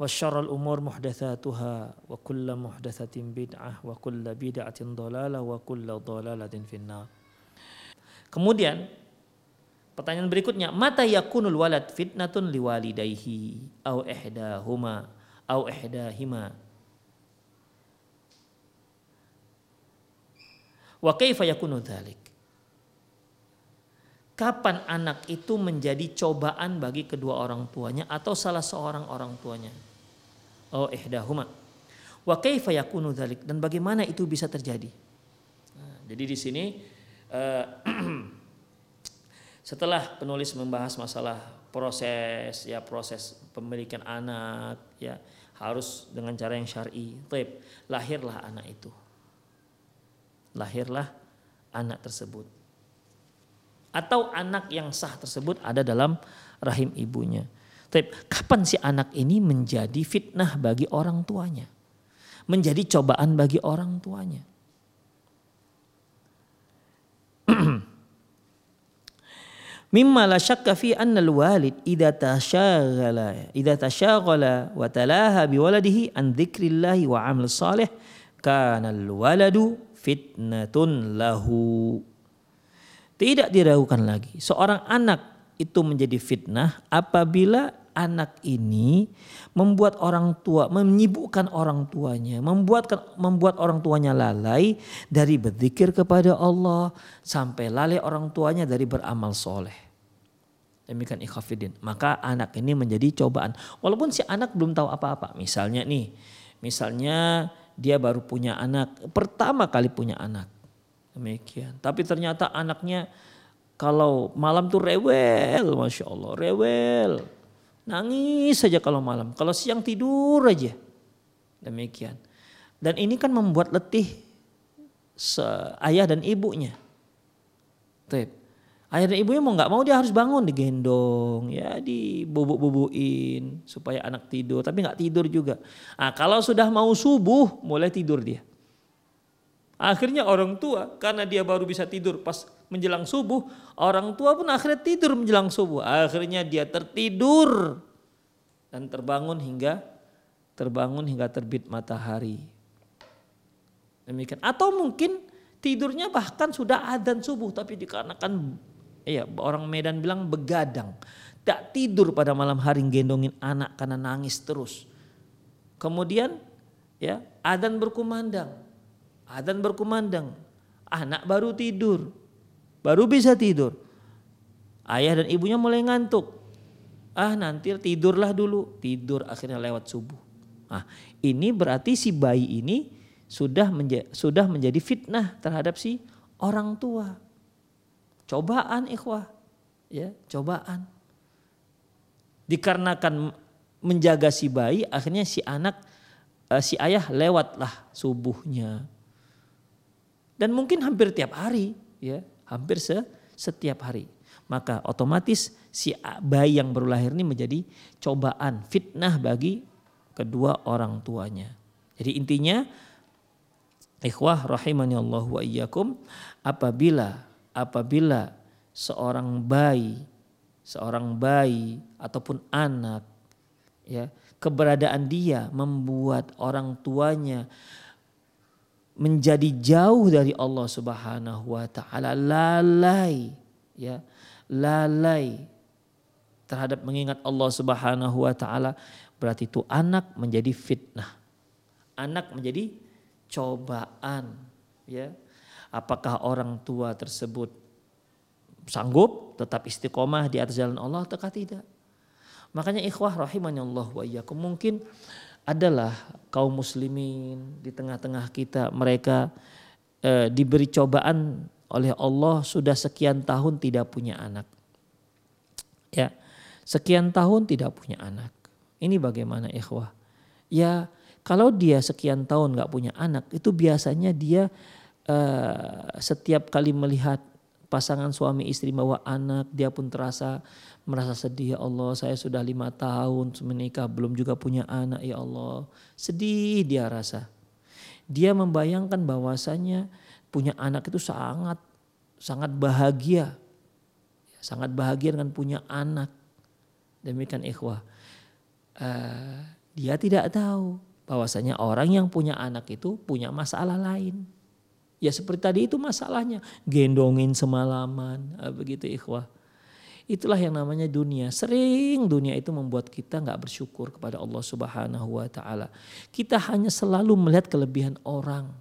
wa syarrul umur muhdatsatuha wa kullu muhdatsatin bid'ah wa kullu bid'atin dhalalah wa. Kemudian pertanyaan berikutnya, mata yakunul walad fitnatun liwalidayhi au ihdahuma au ihdahima? Wa kaifa yakunu dhalik? Kapan anak itu menjadi cobaan bagi kedua orang tuanya atau salah seorang orang tuanya? Oh ihdahuma. Wa kaifa yakunu? Dan bagaimana itu bisa terjadi? Nah, jadi di sini uh, setelah penulis membahas masalah proses ya proses pemilikan anak ya harus dengan cara yang syar'i. Taib, lahirlah anak itu. Lahirlah anak tersebut. Atau anak yang sah tersebut ada dalam rahim ibunya. Taib, kapan si anak ini menjadi fitnah bagi orang tuanya? Menjadi cobaan bagi orang tuanya. Mimma la syakka fi anna al-walid idza tashaghala idza tashaghala wa talaha bi waladihi an dzikrillahi wa amal salih kana al-waladu fitnatun lahu. Tidak diragukan lagi seorang anak itu menjadi fitnah apabila anak ini membuat orang tua menyibukkan orang tuanya, membuat membuat orang tuanya lalai dari berzikir kepada Allah sampai lalai orang tuanya dari beramal soleh. Demikian ikhafidin. Maka anak ini menjadi cobaan. Walaupun si anak belum tahu apa-apa. Misalnya nih, misalnya dia baru punya anak, pertama kali punya anak. Demikian. Tapi ternyata anaknya kalau malam tuh rewel, masya Allah, rewel Nangis saja kalau malam. Kalau siang tidur aja. Demikian. Dan ini kan membuat letih ayah dan ibunya. Tep. Ayah dan ibunya mau nggak mau dia harus bangun digendong, ya dibubuk-bubuin supaya anak tidur, tapi nggak tidur juga. Nah, kalau sudah mau subuh mulai tidur dia. Akhirnya orang tua karena dia baru bisa tidur pas menjelang subuh, orang tua pun akhirnya tidur menjelang subuh. Akhirnya dia tertidur dan terbangun hingga terbangun hingga terbit matahari. Demikian. Atau mungkin tidurnya bahkan sudah adzan subuh tapi dikarenakan iya orang Medan bilang begadang. Tak tidur pada malam hari gendongin anak karena nangis terus. Kemudian ya adzan berkumandang. Adzan berkumandang. Anak baru tidur baru bisa tidur. Ayah dan ibunya mulai ngantuk. Ah nanti tidurlah dulu, tidur akhirnya lewat subuh. Nah, ini berarti si bayi ini sudah menja sudah menjadi fitnah terhadap si orang tua. Cobaan ikhwah, ya, cobaan. Dikarenakan menjaga si bayi, akhirnya si anak uh, si ayah lewatlah subuhnya. Dan mungkin hampir tiap hari, ya, hampir se setiap hari maka otomatis si bayi yang baru lahir ini menjadi cobaan, fitnah bagi kedua orang tuanya. Jadi intinya ikhwah rahimani Allah wa iyyakum apabila apabila seorang bayi seorang bayi ataupun anak ya keberadaan dia membuat orang tuanya menjadi jauh dari Allah Subhanahu wa taala lalai ya lalai terhadap mengingat Allah Subhanahu wa taala berarti itu anak menjadi fitnah. Anak menjadi cobaan ya. Apakah orang tua tersebut sanggup tetap istiqomah di atas jalan Allah atau tidak? Makanya ikhwah rahimani Allah wa iyyakum mungkin adalah kaum muslimin di tengah-tengah kita mereka eh, diberi cobaan oleh Allah sudah sekian tahun tidak punya anak. Ya, sekian tahun tidak punya anak. Ini bagaimana ikhwah? Ya, kalau dia sekian tahun nggak punya anak, itu biasanya dia uh, setiap kali melihat pasangan suami istri bawa anak, dia pun terasa merasa sedih. Ya Allah, saya sudah lima tahun menikah, belum juga punya anak. Ya Allah, sedih dia rasa. Dia membayangkan bahwasanya punya anak itu sangat sangat bahagia. Sangat bahagia dengan punya anak. Demikian ikhwah. Uh, dia tidak tahu bahwasanya orang yang punya anak itu punya masalah lain. Ya seperti tadi itu masalahnya. Gendongin semalaman. Uh, begitu ikhwah. Itulah yang namanya dunia. Sering dunia itu membuat kita nggak bersyukur kepada Allah Subhanahu wa taala. Kita hanya selalu melihat kelebihan orang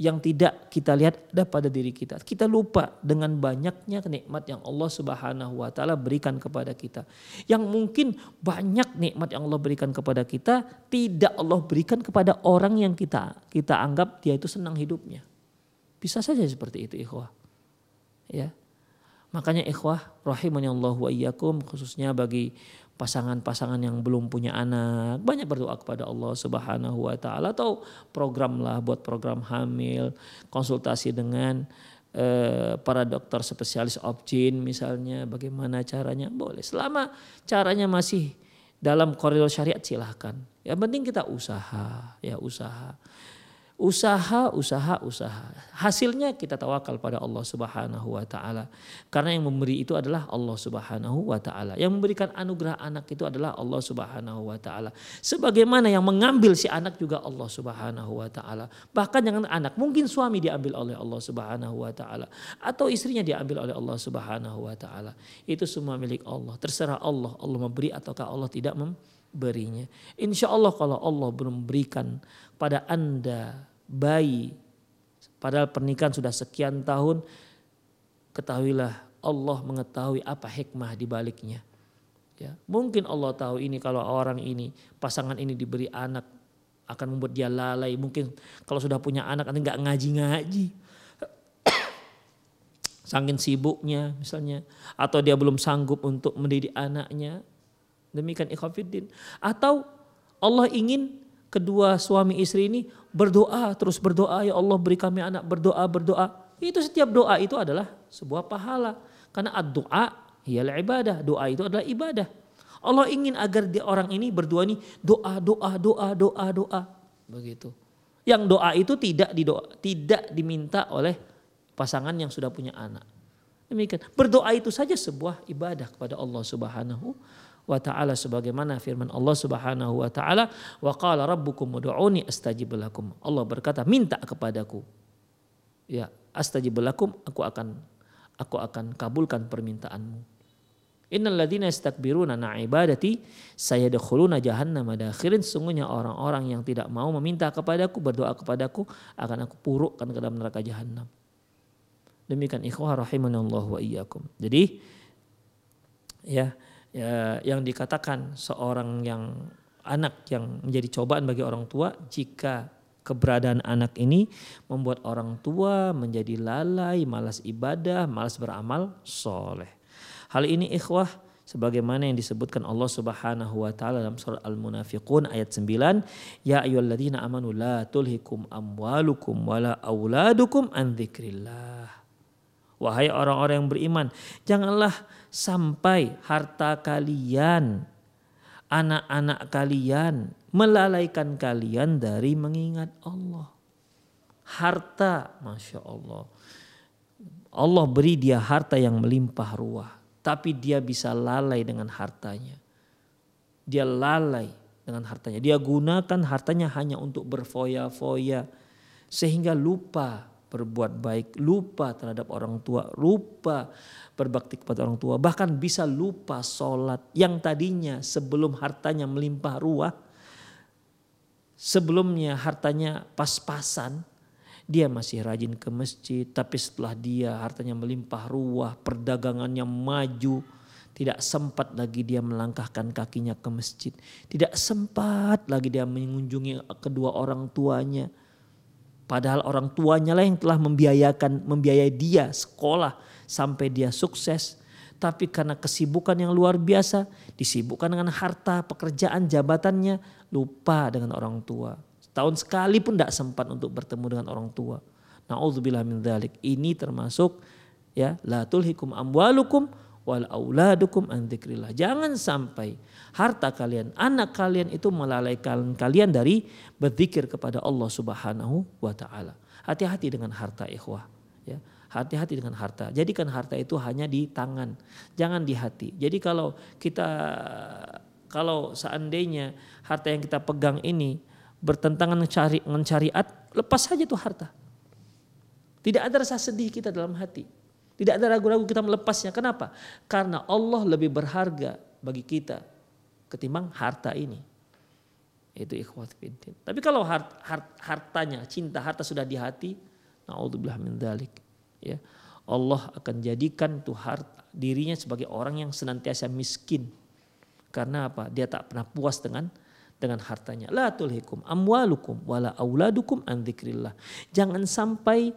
yang tidak kita lihat ada pada diri kita. Kita lupa dengan banyaknya nikmat yang Allah Subhanahu wa taala berikan kepada kita. Yang mungkin banyak nikmat yang Allah berikan kepada kita tidak Allah berikan kepada orang yang kita kita anggap dia itu senang hidupnya. Bisa saja seperti itu ikhwah. Ya. Makanya ikhwah rahimani Allah wa iyyakum khususnya bagi pasangan-pasangan yang belum punya anak banyak berdoa kepada Allah Subhanahu wa taala atau program lah buat program hamil konsultasi dengan eh, para dokter spesialis obgyn misalnya bagaimana caranya? Boleh. Selama caranya masih dalam koridor syariat silahkan. Yang penting kita usaha ya usaha usaha, usaha, usaha. Hasilnya kita tawakal pada Allah Subhanahu wa taala. Karena yang memberi itu adalah Allah Subhanahu wa taala. Yang memberikan anugerah anak itu adalah Allah Subhanahu wa taala. Sebagaimana yang mengambil si anak juga Allah Subhanahu wa taala. Bahkan jangan anak, mungkin suami diambil oleh Allah Subhanahu wa taala atau istrinya diambil oleh Allah Subhanahu wa taala. Itu semua milik Allah. Terserah Allah, Allah memberi ataukah Allah tidak memberinya. Insya Allah kalau Allah belum berikan pada anda bayi padahal pernikahan sudah sekian tahun ketahuilah Allah mengetahui apa hikmah di baliknya. Ya, mungkin Allah tahu ini kalau orang ini pasangan ini diberi anak akan membuat dia lalai. Mungkin kalau sudah punya anak nanti nggak ngaji-ngaji. Sangkin sibuknya misalnya atau dia belum sanggup untuk mendidik anaknya. Demikian ikhwafiddin. Atau Allah ingin kedua suami istri ini berdoa terus berdoa ya Allah beri kami anak berdoa berdoa. Itu setiap doa itu adalah sebuah pahala. Karena doa ialah ibadah doa itu adalah ibadah. Allah ingin agar di orang ini berdua ini doa doa doa doa doa. Begitu. Yang doa itu tidak didoa tidak diminta oleh pasangan yang sudah punya anak. Demikian. Berdoa itu saja sebuah ibadah kepada Allah Subhanahu wa taala sebagaimana firman Allah Subhanahu wa taala wa qala rabbukum ud'uni astajib lakum. Allah berkata minta kepadaku. Ya, astajib lakum aku akan aku akan kabulkan permintaanmu. Innal ladzina yastakbiruna an ibadati sayadkhuluna jahannam madakhirin sungguhnya orang-orang yang tidak mau meminta kepadaku berdoa kepadaku akan aku purukkan ke dalam neraka jahanam. Demikian ikhwah rahimanallahu wa iyyakum. Jadi ya ya, yang dikatakan seorang yang anak yang menjadi cobaan bagi orang tua jika keberadaan anak ini membuat orang tua menjadi lalai, malas ibadah, malas beramal soleh. Hal ini ikhwah sebagaimana yang disebutkan Allah Subhanahu wa taala dalam surat Al-Munafiqun ayat 9, ya ayyuhalladzina amanu la tulhikum amwalukum wala auladukum an dzikrillah. Wahai orang-orang yang beriman, janganlah sampai harta kalian, anak-anak kalian melalaikan kalian dari mengingat Allah. Harta, masya Allah. Allah beri dia harta yang melimpah ruah tapi dia bisa lalai dengan hartanya. Dia lalai dengan hartanya. Dia gunakan hartanya hanya untuk berfoya-foya sehingga lupa berbuat baik, lupa terhadap orang tua, lupa berbakti kepada orang tua, bahkan bisa lupa sholat yang tadinya sebelum hartanya melimpah ruah, sebelumnya hartanya pas-pasan, dia masih rajin ke masjid, tapi setelah dia hartanya melimpah ruah, perdagangannya maju, tidak sempat lagi dia melangkahkan kakinya ke masjid. Tidak sempat lagi dia mengunjungi kedua orang tuanya. Padahal orang tuanya lah yang telah membiayakan, membiayai dia sekolah sampai dia sukses. Tapi karena kesibukan yang luar biasa, disibukkan dengan harta, pekerjaan, jabatannya, lupa dengan orang tua Tahun sekali pun tidak sempat untuk bertemu dengan orang tua. Nauzubillah min dzalik. Ini termasuk ya la tulhikum amwalukum wal auladukum an dzikrillah. Jangan sampai harta kalian, anak kalian itu melalaikan kalian dari berzikir kepada Allah Subhanahu wa taala. Hati-hati dengan harta ikhwah, ya. Hati-hati dengan harta. Jadikan harta itu hanya di tangan, jangan di hati. Jadi kalau kita kalau seandainya harta yang kita pegang ini bertentangan dengan syariat, lepas saja tuh harta. Tidak ada rasa sedih kita dalam hati. Tidak ada ragu-ragu kita melepasnya. Kenapa? Karena Allah lebih berharga bagi kita ketimbang harta ini. Itu ikhwat fiddin. Tapi kalau hart, hart, hartanya, cinta harta sudah di hati, naudzubillah min dzalik. Ya. Allah akan jadikan tuh harta dirinya sebagai orang yang senantiasa miskin. Karena apa? Dia tak pernah puas dengan dengan hartanya. La tulhikum amwalukum wala auladukum an dzikrillah. Jangan sampai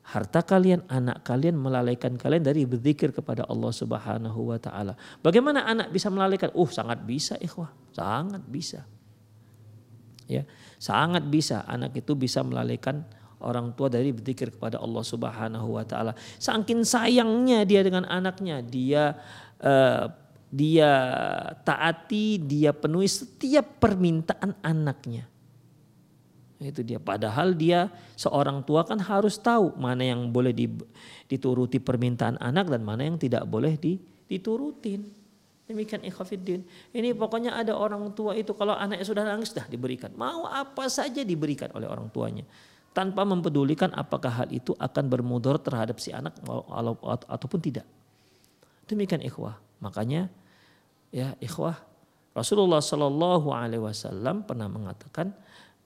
harta kalian, anak kalian melalaikan kalian dari berzikir kepada Allah Subhanahu wa taala. Bagaimana anak bisa melalaikan? Uh, sangat bisa ikhwah, sangat bisa. Ya, sangat bisa anak itu bisa melalaikan orang tua dari berzikir kepada Allah Subhanahu wa taala. Saking sayangnya dia dengan anaknya, dia uh, dia taati, dia penuhi setiap permintaan anaknya. Itu dia. Padahal dia seorang tua kan harus tahu mana yang boleh dituruti permintaan anak dan mana yang tidak boleh diturutin. Demikian ikhafidin. Ini pokoknya ada orang tua itu kalau anaknya sudah nangis dah diberikan. Mau apa saja diberikan oleh orang tuanya. Tanpa mempedulikan apakah hal itu akan bermudor terhadap si anak ataupun tidak. Demikian ikhwah. Makanya ya ikhwah Rasulullah Shallallahu Alaihi Wasallam pernah mengatakan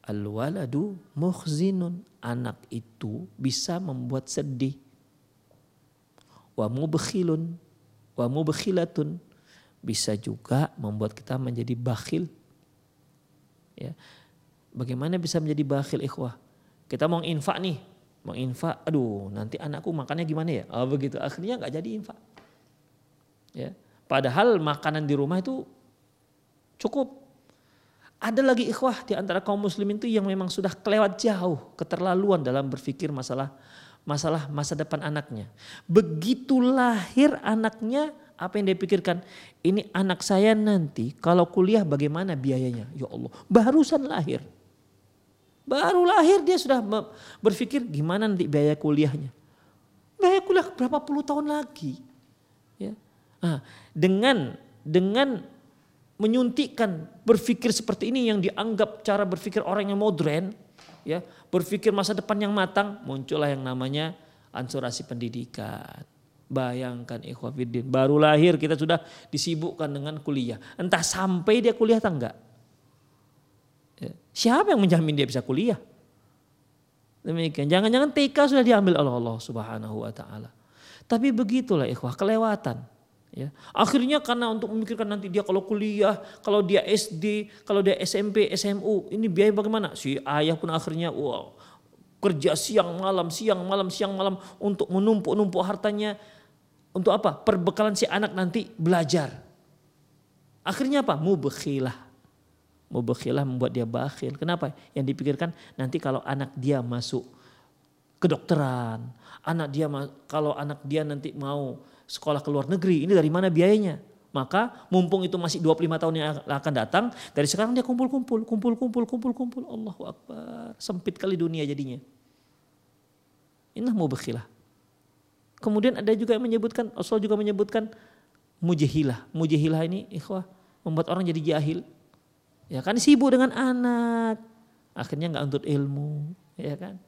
al waladu muhzinun anak itu bisa membuat sedih. Wa mubkhilun wa mubkhilatun. Bisa juga membuat kita menjadi bakhil. Ya. Bagaimana bisa menjadi bakhil ikhwah? Kita mau infak nih. Mau infak aduh nanti anakku makannya gimana ya? Oh, begitu. Akhirnya nggak jadi infak. Ya. Padahal makanan di rumah itu cukup. Ada lagi ikhwah di antara kaum muslimin itu yang memang sudah kelewat jauh keterlaluan dalam berpikir masalah masalah masa depan anaknya. Begitu lahir anaknya apa yang dia pikirkan? Ini anak saya nanti kalau kuliah bagaimana biayanya? Ya Allah, barusan lahir. Baru lahir dia sudah berpikir gimana nanti biaya kuliahnya. Biaya kuliah berapa puluh tahun lagi. Ya. Nah, dengan dengan menyuntikkan berpikir seperti ini yang dianggap cara berpikir orang yang modern, ya berpikir masa depan yang matang, muncullah yang namanya ansurasi pendidikan. Bayangkan ikhwafiddin, baru lahir kita sudah disibukkan dengan kuliah. Entah sampai dia kuliah atau enggak. Ya. Siapa yang menjamin dia bisa kuliah? Demikian. Jangan-jangan TK sudah diambil oleh Allah Subhanahu wa taala. Tapi begitulah ikhwah, kelewatan Ya. Akhirnya karena untuk memikirkan nanti dia kalau kuliah, kalau dia SD, kalau dia SMP, SMU, ini biaya bagaimana? Si ayah pun akhirnya wow, kerja siang malam, siang malam, siang malam untuk menumpuk-numpuk hartanya. Untuk apa? Perbekalan si anak nanti belajar. Akhirnya apa? Mubekhilah. Mubekhilah membuat dia bakhil. Kenapa? Yang dipikirkan nanti kalau anak dia masuk kedokteran, anak dia kalau anak dia nanti mau sekolah ke luar negeri, ini dari mana biayanya? Maka mumpung itu masih 25 tahun yang akan datang, dari sekarang dia kumpul-kumpul, kumpul-kumpul, kumpul-kumpul. Allahu Akbar. Sempit kali dunia jadinya. Inilah mubakhilah. Kemudian ada juga yang menyebutkan, Rasul juga menyebutkan mujahilah. Mujahilah ini ikhwah membuat orang jadi jahil. Ya kan sibuk dengan anak. Akhirnya nggak untuk ilmu, ya kan?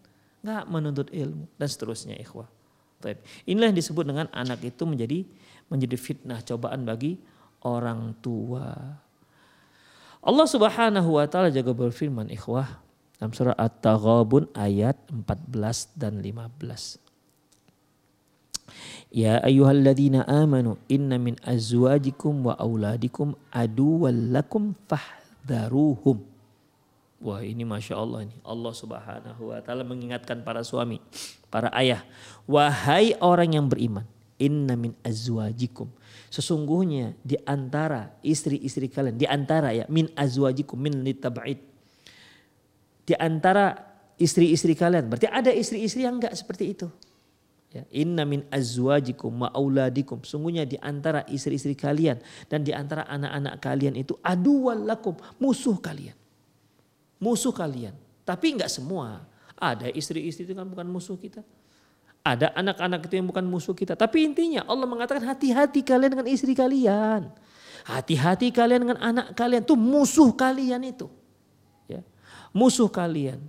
Nggak menuntut ilmu dan seterusnya ikhwah. Baik. Inilah yang disebut dengan anak itu menjadi menjadi fitnah cobaan bagi orang tua. Allah Subhanahu wa taala juga berfirman ikhwah dalam surah At-Taghabun ayat 14 dan 15. Ya ayyuhalladzina amanu inna min azwajikum wa auladikum aduwwal lakum fahdharuhum. Wah ini Masya Allah ini. Allah subhanahu wa ta'ala mengingatkan para suami, para ayah. Wahai orang yang beriman. Inna min azwajikum. Sesungguhnya di antara istri-istri kalian. Di antara ya min azwajikum min litab'id. Di antara istri-istri kalian. Berarti ada istri-istri yang enggak seperti itu. Ya, inna min azwajikum wa auladikum. Sungguhnya di antara istri-istri kalian dan di antara anak-anak kalian itu aduwal lakum, musuh kalian musuh kalian. Tapi enggak semua. Ada istri-istri itu kan bukan musuh kita. Ada anak-anak itu yang bukan musuh kita. Tapi intinya Allah mengatakan hati-hati kalian dengan istri kalian. Hati-hati kalian dengan anak kalian. Itu musuh kalian itu. Ya. Musuh kalian.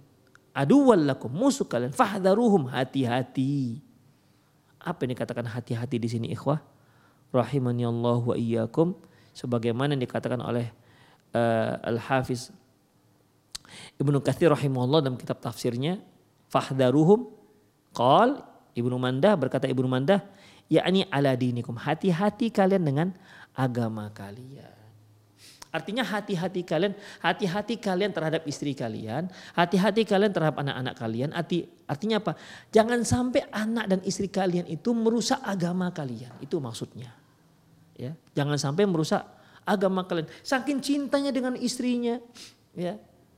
Aduwal lakum musuh kalian. Fahdharuhum hati-hati. Apa yang dikatakan hati-hati di sini ikhwah? Rahimani Allah wa iyyakum. Sebagaimana yang dikatakan oleh uh, Al-Hafiz Ibnu Katsir rahimahullah dalam kitab tafsirnya fahdaruhum qal Ibnu Mandah berkata Ibnu Mandah yakni ala dinikum hati-hati kalian dengan agama kalian. Artinya hati-hati kalian, hati-hati kalian terhadap istri kalian, hati-hati kalian terhadap anak-anak kalian. Arti, artinya apa? Jangan sampai anak dan istri kalian itu merusak agama kalian. Itu maksudnya. Ya, jangan sampai merusak agama kalian. Saking cintanya dengan istrinya, ya,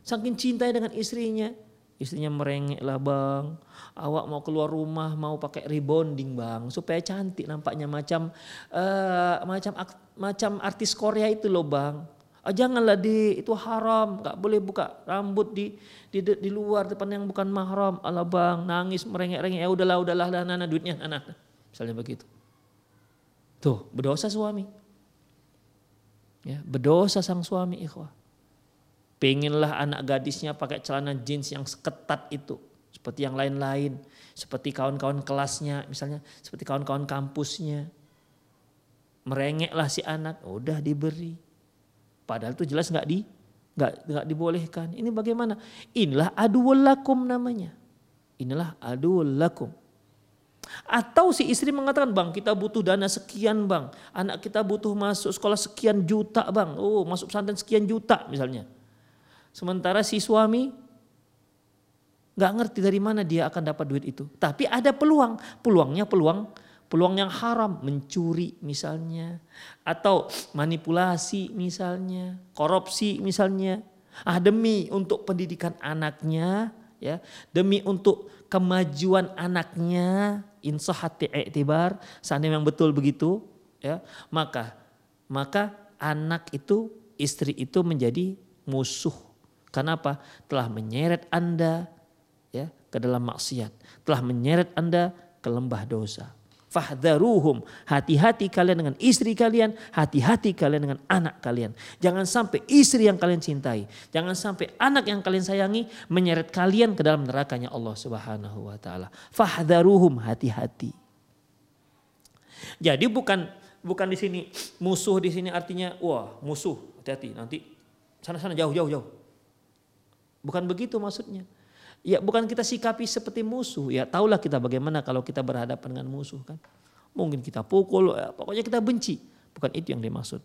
Saking cintanya dengan istrinya. Istrinya merengek lah bang. Awak mau keluar rumah mau pakai rebonding bang. Supaya cantik nampaknya macam uh, macam macam artis Korea itu loh bang. Ah, janganlah di itu haram, nggak boleh buka rambut di di di luar depan yang bukan mahram. Allah bang nangis merengek-rengek ya udahlah udahlah lah nana duitnya anak. Misalnya begitu. Tuh berdosa suami. Ya, berdosa sang suami ikhwah. Pengenlah anak gadisnya pakai celana jeans yang ketat itu. Seperti yang lain-lain. Seperti kawan-kawan kelasnya. Misalnya seperti kawan-kawan kampusnya. Merengeklah si anak. Udah diberi. Padahal itu jelas nggak di nggak nggak dibolehkan. Ini bagaimana? Inilah aduul lakum namanya. Inilah aduul lakum. Atau si istri mengatakan, bang kita butuh dana sekian bang. Anak kita butuh masuk sekolah sekian juta bang. Oh masuk pesantren sekian juta misalnya. Sementara si suami nggak ngerti dari mana dia akan dapat duit itu. Tapi ada peluang, peluangnya peluang peluang yang haram, mencuri misalnya, atau manipulasi misalnya, korupsi misalnya. Ah demi untuk pendidikan anaknya, ya, demi untuk kemajuan anaknya, insahati i'tibar, seandainya yang betul begitu, ya, maka maka anak itu istri itu menjadi musuh karena apa? Telah menyeret Anda ya ke dalam maksiat, telah menyeret Anda ke lembah dosa. Fahdharuhum, hati-hati kalian dengan istri kalian, hati-hati kalian dengan anak kalian. Jangan sampai istri yang kalian cintai, jangan sampai anak yang kalian sayangi menyeret kalian ke dalam nerakanya Allah Subhanahu wa taala. Fahdharuhum, hati-hati. Jadi bukan bukan di sini musuh di sini artinya wah musuh hati-hati nanti sana-sana jauh jauh jauh Bukan begitu maksudnya. Ya bukan kita sikapi seperti musuh. Ya tahulah kita bagaimana kalau kita berhadapan dengan musuh kan. Mungkin kita pukul, ya, pokoknya kita benci. Bukan itu yang dimaksud.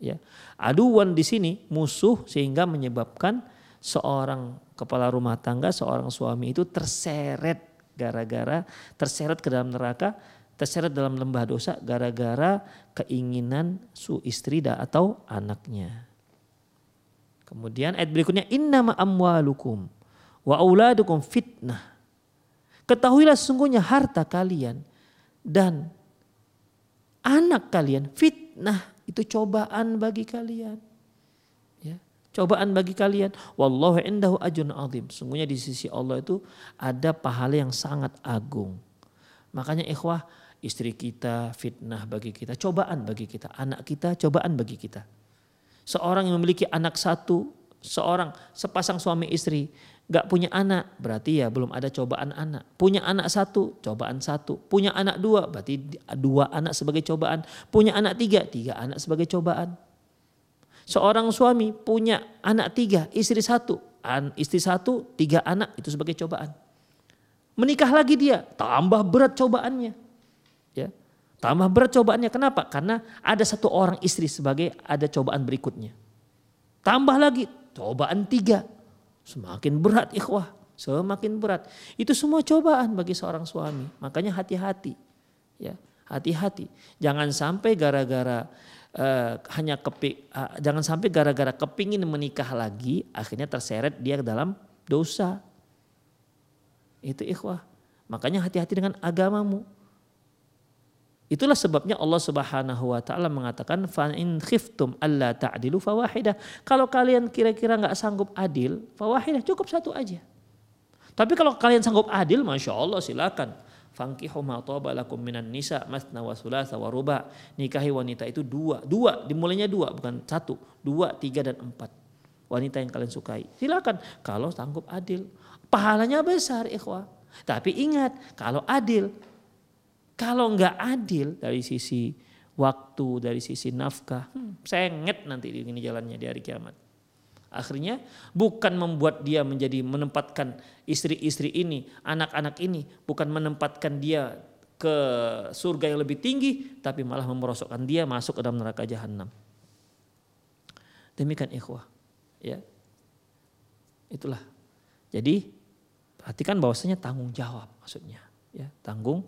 Ya. Aduan di sini musuh sehingga menyebabkan seorang kepala rumah tangga, seorang suami itu terseret gara-gara terseret ke dalam neraka, terseret dalam lembah dosa gara-gara keinginan su istri atau anaknya. Kemudian ayat berikutnya innama amwalukum wa auladukum fitnah. Ketahuilah sesungguhnya harta kalian dan anak kalian fitnah itu cobaan bagi kalian. Ya, cobaan bagi kalian. Wallahu indahu ajun azim. Sungguhnya di sisi Allah itu ada pahala yang sangat agung. Makanya ikhwah, istri kita fitnah bagi kita, cobaan bagi kita, anak kita cobaan bagi kita. Seorang yang memiliki anak satu, seorang sepasang suami istri Gak punya anak berarti ya belum ada cobaan anak. Punya anak satu, cobaan satu. Punya anak dua berarti dua anak sebagai cobaan. Punya anak tiga, tiga anak sebagai cobaan. Seorang suami punya anak tiga, istri satu. Istri satu, tiga anak itu sebagai cobaan. Menikah lagi dia, tambah berat cobaannya. Ya, tambah berat cobaannya. Kenapa? Karena ada satu orang istri sebagai ada cobaan berikutnya. Tambah lagi, cobaan tiga Semakin berat ikhwah, semakin berat. Itu semua cobaan bagi seorang suami. Makanya hati-hati. Ya, hati-hati. Jangan sampai gara-gara uh, hanya kepi, uh, jangan sampai gara-gara kepingin menikah lagi akhirnya terseret dia ke dalam dosa. Itu ikhwah. Makanya hati-hati dengan agamamu. Itulah sebabnya Allah Subhanahu wa taala mengatakan fa in khiftum alla ta'dilu fawahidah. Kalau kalian kira-kira nggak sanggup adil, fawahidah cukup satu aja. Tapi kalau kalian sanggup adil, masya Allah silakan. Fankihu ma lakum minan nisa masna wa sulasa wa ruba. Nikahi wanita itu dua. Dua, dimulainya dua bukan satu. Dua, tiga dan empat. Wanita yang kalian sukai. Silakan kalau sanggup adil. Pahalanya besar ikhwah. Tapi ingat kalau adil kalau nggak adil dari sisi waktu, dari sisi nafkah, hmm, sengit nanti ini jalannya di hari kiamat. Akhirnya bukan membuat dia menjadi menempatkan istri-istri ini, anak-anak ini, bukan menempatkan dia ke surga yang lebih tinggi, tapi malah memerosokkan dia masuk ke dalam neraka jahanam. Demikian ikhwah. Ya. Itulah. Jadi perhatikan bahwasanya tanggung jawab maksudnya. Ya, tanggung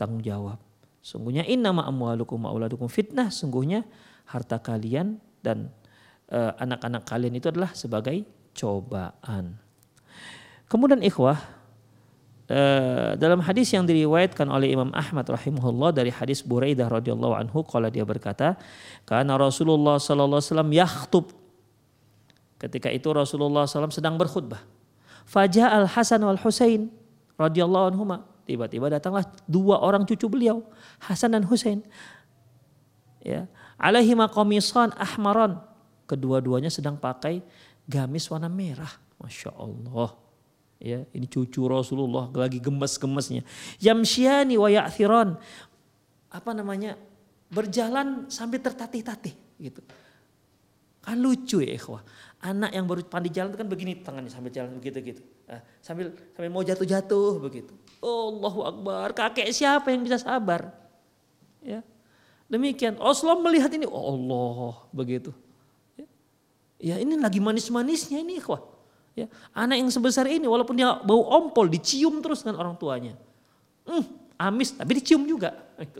tanggung jawab. Sungguhnya innama amwalukum auladukum fitnah. Sungguhnya harta kalian dan uh, anak-anak kalian itu adalah sebagai cobaan. Kemudian ikhwah uh, dalam hadis yang diriwayatkan oleh Imam Ahmad rahimahullah dari hadis Buraidah radhiyallahu anhu kalau dia berkata karena Rasulullah sallallahu alaihi wasallam yakhtub ketika itu Rasulullah SAW sedang berkhutbah. Fajah al Hasan wal Husain radhiyallahu anhuma Tiba-tiba datanglah dua orang cucu beliau, Hasan dan Husain. Ya, alaihi qamisan ahmaran. Kedua-duanya sedang pakai gamis warna merah. Masya Allah. Ya, ini cucu Rasulullah lagi gemes-gemesnya. Yamsyiani wa ya'thiran. Apa namanya? Berjalan sambil tertatih-tatih gitu. Kan lucu ya ikhwah. Anak yang baru pandai jalan itu kan begini tangannya sambil jalan begitu gitu. Nah, sambil sambil mau jatuh-jatuh begitu. Allahu Akbar. Kakek siapa yang bisa sabar? Ya. Demikian. Rasulullah melihat ini, oh Allah, begitu. Ya, ya ini lagi manis-manisnya ini, ikhwah. Ya, anak yang sebesar ini walaupun dia bau ompol dicium terus dengan orang tuanya. Hmm, amis tapi dicium juga.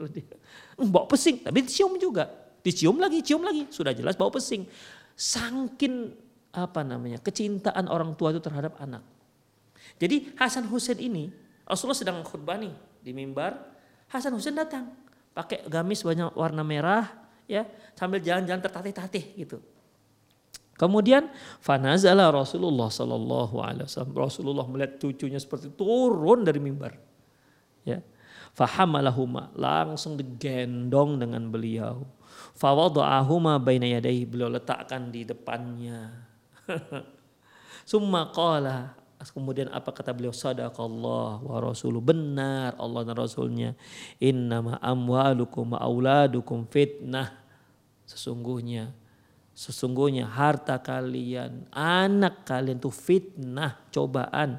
Hmm, bau pesing tapi dicium juga. Dicium lagi, cium lagi. Sudah jelas bau pesing. Sangkin apa namanya kecintaan orang tua itu terhadap anak. Jadi Hasan Husain ini Rasulullah sedang khutbah nih di mimbar. Hasan Husain datang pakai gamis banyak warna merah ya sambil jalan-jalan tertatih-tatih gitu. Kemudian fanazala Rasulullah sallallahu alaihi wasallam. Rasulullah melihat cucunya seperti turun dari mimbar. Ya. Fahamalahuma langsung digendong dengan beliau. Fawada'ahuma baina yadayhi beliau letakkan di depannya. Summa qala Kemudian apa kata beliau? Sadaqallah wa rasuluh. Benar Allah dan Rasulnya. Innama amwalukum wa auladukum fitnah. Sesungguhnya. Sesungguhnya harta kalian, anak kalian itu fitnah, cobaan.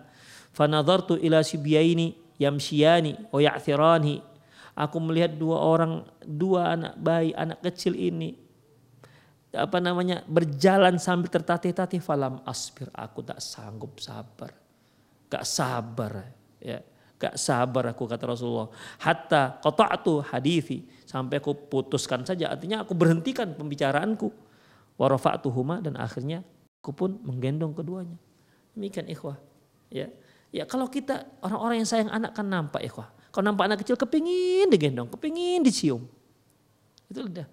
Fanadhartu ila sibyaini yamsiyani wa ya'thirani. Aku melihat dua orang, dua anak bayi, anak kecil ini apa namanya berjalan sambil tertatih-tatih. Falam aspir aku tak sanggup sabar. Gak sabar ya. Gak sabar aku kata Rasulullah. Hatta qata'tu hadithi. Sampai aku putuskan saja. Artinya aku berhentikan pembicaraanku. Warafa'tuhuma dan akhirnya aku pun menggendong keduanya. Demikian ikhwah. Ya. Ya kalau kita orang-orang yang sayang anak kan nampak ikhwah kalau nampak anak kecil kepingin digendong kepingin dicium itu udah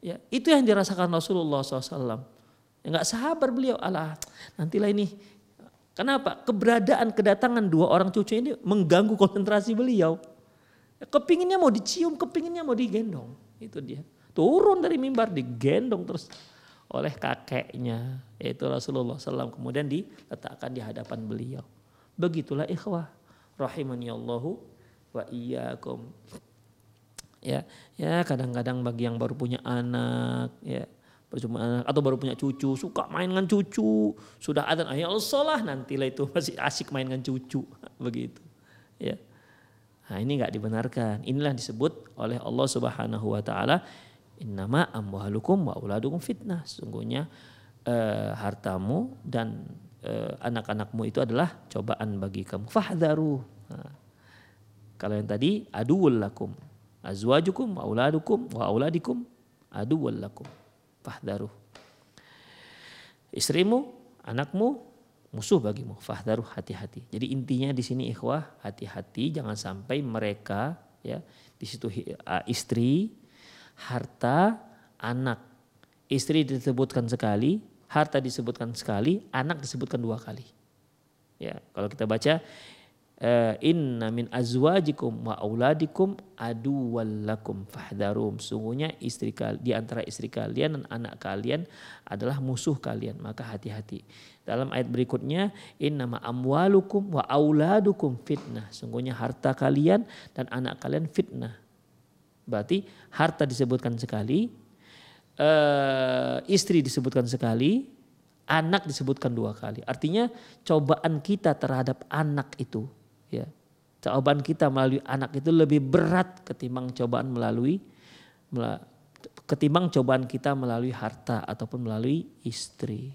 Ya, itu yang dirasakan Rasulullah SAW. Ya, nggak sabar beliau, Allah nantilah ini. Kenapa? Keberadaan kedatangan dua orang cucu ini mengganggu konsentrasi beliau. Ya, kepinginnya mau dicium, kepinginnya mau digendong. Itu dia. Turun dari mimbar digendong terus oleh kakeknya yaitu Rasulullah SAW kemudian diletakkan di hadapan beliau. Begitulah ikhwah rahimani Allahu wa iyyakum. Ya ya kadang-kadang bagi yang baru punya anak ya baru anak atau baru punya cucu suka main dengan cucu sudah ada Allah lah nantilah itu masih asik main dengan cucu begitu ya. Nah ini nggak dibenarkan. Inilah disebut oleh Allah Subhanahu Wa Taala innama amwalukum wa uladukum fitnah. Sungguhnya eh, hartamu dan eh, anak-anakmu itu adalah cobaan bagi kamu fahdharu nah, kalau yang tadi aduul lakum. Azwajukum wa auladukum wa auladikum aduwwal lakum. Fahdharu istrimu anakmu musuh bagimu. Fahdharu hati-hati. Jadi intinya di sini ikhwah hati-hati. Jangan sampai mereka ya di situ istri harta anak. Istri disebutkan sekali harta disebutkan sekali anak disebutkan dua kali. Ya kalau kita baca inna min azwajikum wa auladikum aduwallakum fahdharum sungguhnya istri kalian di antara istri kalian dan anak kalian adalah musuh kalian. Maka hati-hati. Dalam ayat berikutnya innama amwalukum wa auladukum fitnah. Sungguhnya harta kalian dan anak kalian fitnah. Berarti harta disebutkan sekali uh, istri disebutkan sekali anak disebutkan dua kali. Artinya cobaan kita terhadap anak itu ya cobaan kita melalui anak itu lebih berat ketimbang cobaan melalui ketimbang cobaan kita melalui harta ataupun melalui istri.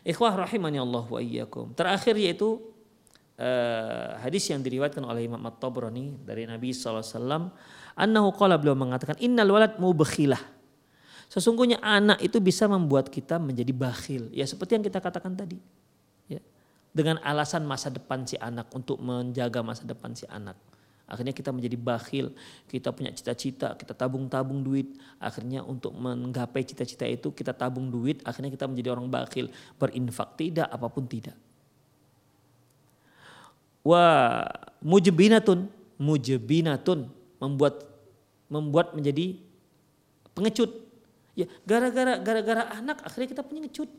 Ikhwah rahimani Allah wa iyyakum. Terakhir yaitu uh, hadis yang diriwayatkan oleh Imam At-Tabrani dari Nabi sallallahu alaihi wasallam annahu qala beliau mengatakan innal walad mubkhilah. Sesungguhnya anak itu bisa membuat kita menjadi bakhil. Ya seperti yang kita katakan tadi dengan alasan masa depan si anak untuk menjaga masa depan si anak. Akhirnya kita menjadi bakhil, kita punya cita-cita, kita tabung-tabung duit. Akhirnya untuk menggapai cita-cita itu kita tabung duit, akhirnya kita menjadi orang bakhil. Berinfak tidak, apa pun tidak. Wa mujbinatun, mujbinatun membuat membuat menjadi pengecut. Ya, gara-gara gara-gara anak akhirnya kita punya ngecut.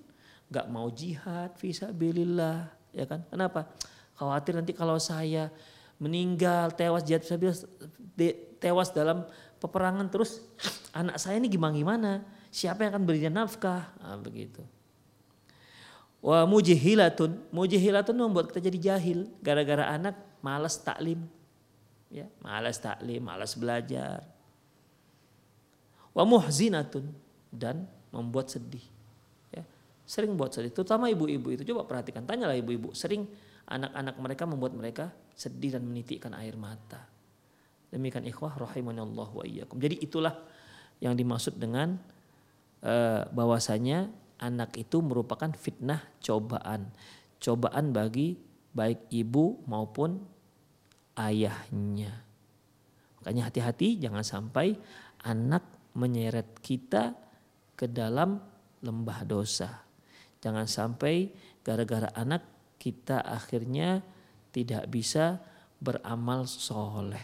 Gak mau jihad, visabilillah, ya kan? Kenapa? Khawatir nanti kalau saya meninggal, tewas jihad tewas dalam peperangan terus anak saya ini gimana gimana? Siapa yang akan berikan nafkah? Nah, begitu. Wa mujihilatun, mujihilatun membuat kita jadi jahil gara-gara anak malas taklim. Ya, malas taklim, malas belajar. Wa muhzinatun dan membuat sedih sering buat sedih. Terutama ibu-ibu itu coba perhatikan, tanyalah ibu-ibu, sering anak-anak mereka membuat mereka sedih dan menitikkan air mata. Demikian ikhwah Allah wa iyyakum. Jadi itulah yang dimaksud dengan uh, bahwasanya anak itu merupakan fitnah cobaan. Cobaan bagi baik ibu maupun ayahnya. Makanya hati-hati jangan sampai anak menyeret kita ke dalam lembah dosa. Jangan sampai gara-gara anak kita akhirnya tidak bisa beramal soleh.